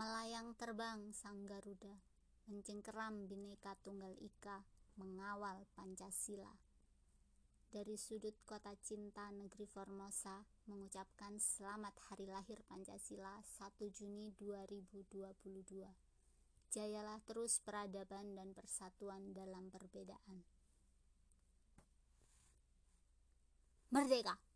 Melayang terbang sang Garuda, mencengkeram bineka tunggal ika, mengawal Pancasila. Dari sudut kota cinta negeri Formosa, mengucapkan selamat hari lahir Pancasila 1 Juni 2022. Jayalah terus peradaban dan persatuan dalam perbedaan. Merdeka!